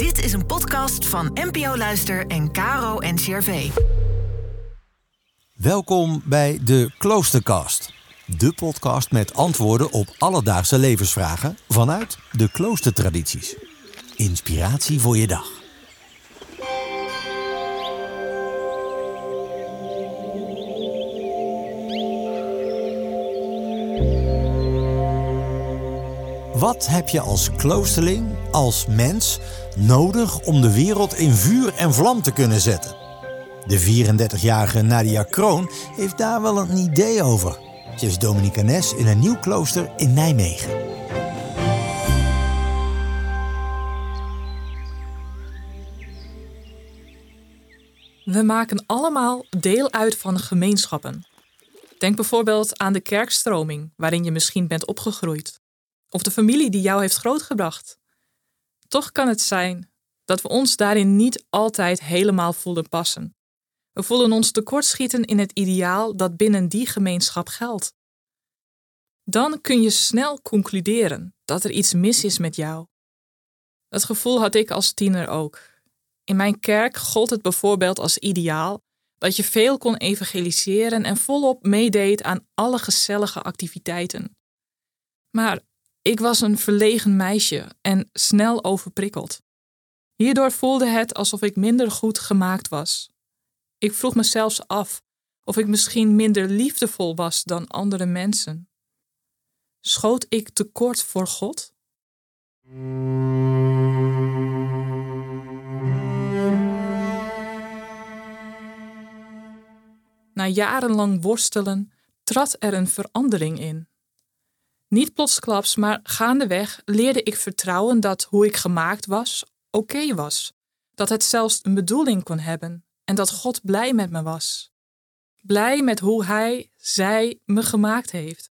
Dit is een podcast van NPO Luister en Caro NCRV. Welkom bij de Kloostercast. De podcast met antwoorden op alledaagse levensvragen vanuit de kloostertradities. Inspiratie voor je dag. Wat heb je als kloosterling, als mens, nodig om de wereld in vuur en vlam te kunnen zetten? De 34-jarige Nadia Kroon heeft daar wel een idee over. Ze is Dominicanes in een nieuw klooster in Nijmegen. We maken allemaal deel uit van gemeenschappen. Denk bijvoorbeeld aan de kerkstroming waarin je misschien bent opgegroeid, of de familie die jou heeft grootgebracht. Toch kan het zijn dat we ons daarin niet altijd helemaal voelen passen. We voelen ons tekortschieten in het ideaal dat binnen die gemeenschap geldt. Dan kun je snel concluderen dat er iets mis is met jou. Dat gevoel had ik als tiener ook. In mijn kerk gold het bijvoorbeeld als ideaal dat je veel kon evangeliseren en volop meedeed aan alle gezellige activiteiten. Maar ik was een verlegen meisje en snel overprikkeld. Hierdoor voelde het alsof ik minder goed gemaakt was. Ik vroeg me zelfs af of ik misschien minder liefdevol was dan andere mensen. Schoot ik tekort voor God? Na jarenlang worstelen trad er een verandering in. Niet plotsklaps, maar gaandeweg leerde ik vertrouwen dat hoe ik gemaakt was, oké was. Dat het zelfs een bedoeling kon hebben en dat God blij met me was. Blij met hoe Hij, zij me gemaakt heeft.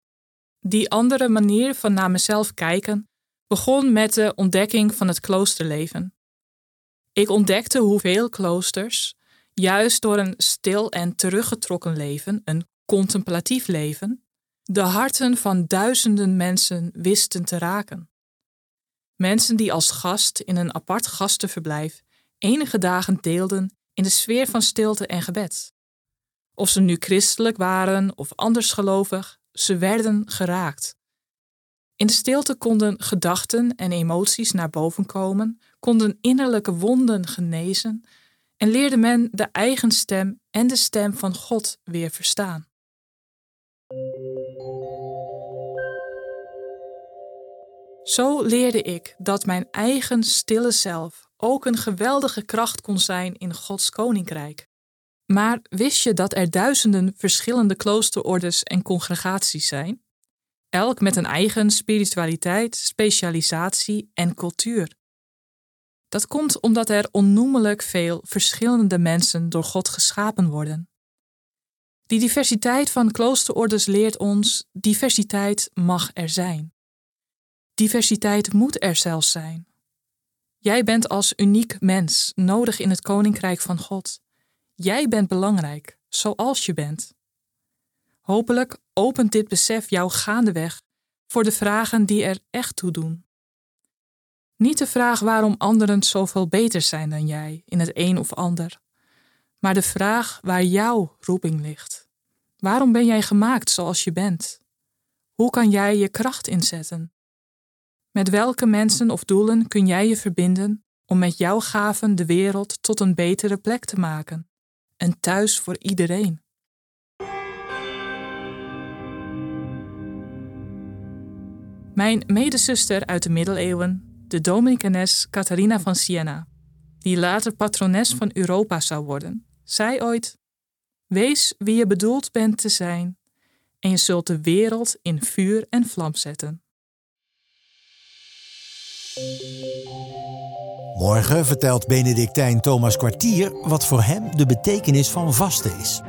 Die andere manier van naar mezelf kijken begon met de ontdekking van het kloosterleven. Ik ontdekte hoeveel kloosters, juist door een stil en teruggetrokken leven, een contemplatief leven, de harten van duizenden mensen wisten te raken. Mensen die als gast in een apart gastenverblijf enige dagen deelden in de sfeer van stilte en gebed. Of ze nu christelijk waren of anders gelovig, ze werden geraakt. In de stilte konden gedachten en emoties naar boven komen, konden innerlijke wonden genezen en leerde men de eigen stem en de stem van God weer verstaan. Zo leerde ik dat mijn eigen stille zelf ook een geweldige kracht kon zijn in Gods koninkrijk. Maar wist je dat er duizenden verschillende kloosterordes en congregaties zijn? Elk met een eigen spiritualiteit, specialisatie en cultuur. Dat komt omdat er onnoemelijk veel verschillende mensen door God geschapen worden. Die diversiteit van kloosterordes leert ons: diversiteit mag er zijn. Diversiteit moet er zelfs zijn. Jij bent als uniek mens nodig in het koninkrijk van God. Jij bent belangrijk, zoals je bent. Hopelijk opent dit besef jou gaandeweg voor de vragen die er echt toe doen. Niet de vraag waarom anderen zoveel beter zijn dan jij in het een of ander, maar de vraag waar jouw roeping ligt. Waarom ben jij gemaakt zoals je bent? Hoe kan jij je kracht inzetten? Met welke mensen of doelen kun jij je verbinden om met jouw gaven de wereld tot een betere plek te maken? Een thuis voor iedereen. Mijn medezuster uit de middeleeuwen, de Dominicanes Catharina van Siena, die later patrones van Europa zou worden, zei ooit: Wees wie je bedoeld bent te zijn, en je zult de wereld in vuur en vlam zetten. Morgen vertelt Benedictijn Thomas Kwartier wat voor hem de betekenis van vasten is.